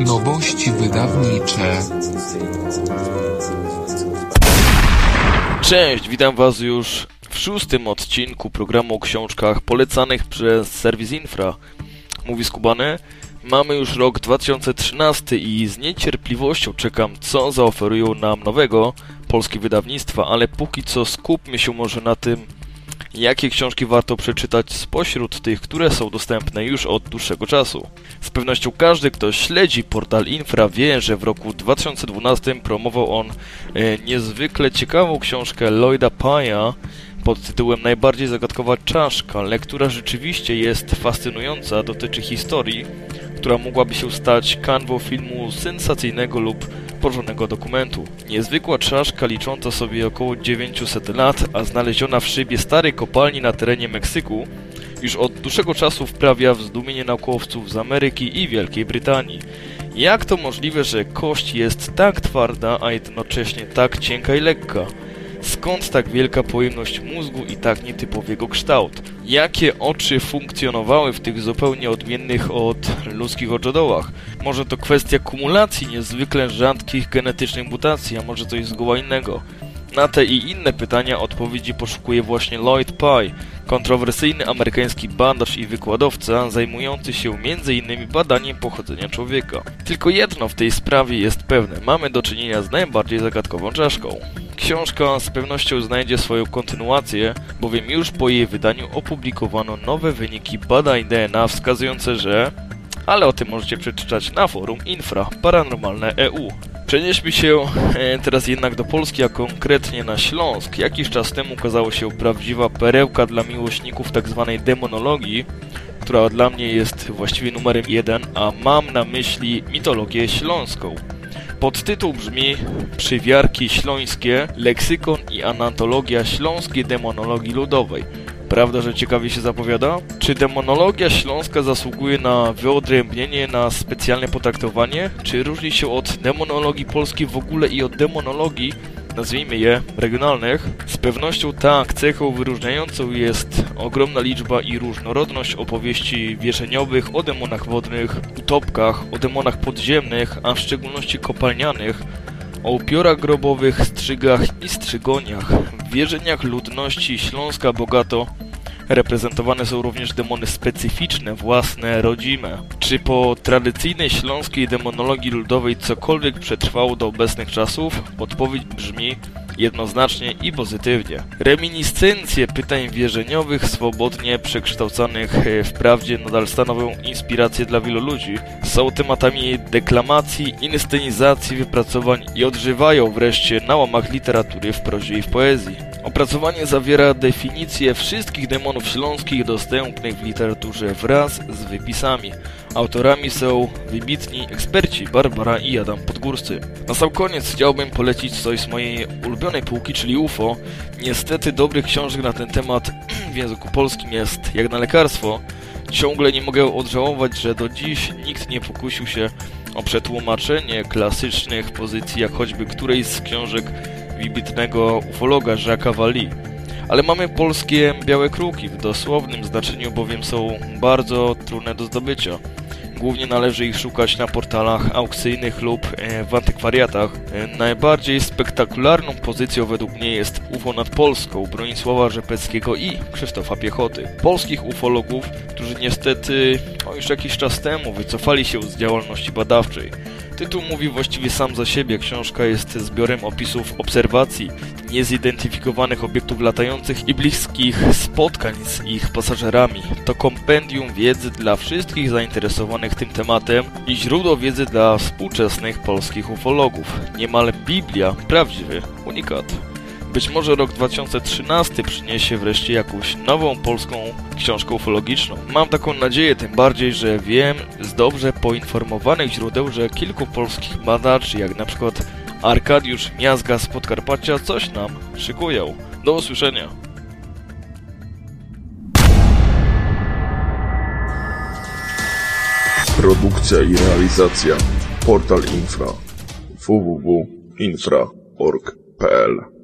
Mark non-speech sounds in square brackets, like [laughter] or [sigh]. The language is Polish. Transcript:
Nowości wydawnicze. Cześć, witam Was już w szóstym odcinku programu o książkach polecanych przez serwis Infra. Mówi Skubany. Mamy już rok 2013 i z niecierpliwością czekam, co zaoferują nam nowego polskie wydawnictwa, ale póki co skupmy się może na tym, jakie książki warto przeczytać spośród tych, które są dostępne już od dłuższego czasu. Z pewnością każdy, kto śledzi portal Infra wie, że w roku 2012 promował on e, niezwykle ciekawą książkę Lloyda Paya pod tytułem Najbardziej zagadkowa czaszka. Lektura rzeczywiście jest fascynująca, dotyczy historii, która mogłaby się stać kanwą filmu sensacyjnego lub porządnego dokumentu. Niezwykła czaszka licząca sobie około 900 lat, a znaleziona w szybie starej kopalni na terenie Meksyku, już od dłuższego czasu wprawia w zdumienie naukowców z Ameryki i Wielkiej Brytanii. Jak to możliwe, że kość jest tak twarda, a jednocześnie tak cienka i lekka? Skąd tak wielka pojemność mózgu i tak nietypowy jego kształt? Jakie oczy funkcjonowały w tych zupełnie odmiennych od ludzkich oczodołach? Może to kwestia kumulacji niezwykle rzadkich genetycznych mutacji, a może coś zgoła innego? Na te i inne pytania odpowiedzi poszukuje właśnie Lloyd Pye, kontrowersyjny amerykański badacz i wykładowca zajmujący się m.in. badaniem pochodzenia człowieka. Tylko jedno w tej sprawie jest pewne, mamy do czynienia z najbardziej zagadkową czaszką. Książka z pewnością znajdzie swoją kontynuację, bowiem już po jej wydaniu opublikowano nowe wyniki badań DNA wskazujące, że... Ale o tym możecie przeczytać na forum Infra Paranormalne EU. Przenieśmy się e, teraz jednak do Polski, a konkretnie na Śląsk. Jakiś czas temu ukazała się prawdziwa perełka dla miłośników tzw. Tak demonologii, która dla mnie jest właściwie numerem jeden, a mam na myśli mitologię śląską. Podtytuł brzmi Przywiarki śląskie, leksykon i anatologia śląskiej demonologii ludowej. Prawda, że ciekawie się zapowiada? Czy demonologia śląska zasługuje na wyodrębnienie, na specjalne potraktowanie? Czy różni się od demonologii polskiej w ogóle i od demonologii, nazwijmy je, regionalnych? Z pewnością tak, cechą wyróżniającą jest ogromna liczba i różnorodność opowieści wierzeniowych o demonach wodnych, utopkach, o demonach podziemnych, a w szczególności kopalnianych, o upiorach grobowych, strzygach i strzygoniach. W wierzeniach ludności Śląska bogato reprezentowane są również demony specyficzne, własne, rodzime. Czy po tradycyjnej śląskiej demonologii ludowej cokolwiek przetrwało do obecnych czasów? Odpowiedź brzmi jednoznacznie i pozytywnie. Reminiscencje pytań wierzeniowych, swobodnie przekształcanych e, wprawdzie nadal stanowią inspirację dla wielu ludzi. Są tematami deklamacji, inscenizacji, wypracowań i odżywają wreszcie na łamach literatury w prozie i w poezji. Opracowanie zawiera definicję wszystkich demonów śląskich dostępnych w literaturze wraz z wypisami. Autorami są wybitni eksperci Barbara i Adam Podgórscy. Na sam koniec chciałbym polecić coś z mojej ulubionej półki, czyli UFO. Niestety dobrych książek na ten temat [clears throat] w języku polskim jest jak na lekarstwo. Ciągle nie mogę odżałować, że do dziś nikt nie pokusił się o przetłumaczenie klasycznych pozycji, jak choćby którejś z książek wybitnego ufologa Jacques'a Valli. Ale mamy polskie białe kruki, w dosłownym znaczeniu bowiem są bardzo trudne do zdobycia. Głównie należy ich szukać na portalach aukcyjnych lub e, w antykwariatach. E, najbardziej spektakularną pozycją według mnie jest UFO nad Polską Bronisława Rzepeckiego i Krzysztofa Piechoty. Polskich ufologów, którzy niestety o, już jakiś czas temu wycofali się z działalności badawczej. Tytuł mówi właściwie sam za siebie. Książka jest zbiorem opisów obserwacji niezidentyfikowanych obiektów latających i bliskich spotkań z ich pasażerami. To kompendium wiedzy dla wszystkich zainteresowanych tym tematem i źródło wiedzy dla współczesnych polskich ufologów. Niemal Biblia, prawdziwy unikat. Być może rok 2013 przyniesie wreszcie jakąś nową polską książkę ufologiczną. Mam taką nadzieję, tym bardziej, że wiem z dobrze poinformowanych źródeł, że kilku polskich badaczy, jak na przykład Arkadiusz Miazga z Podkarpacia, coś nam szykują. Do usłyszenia. Produkcja i realizacja Portal Infra www.infra.org.pl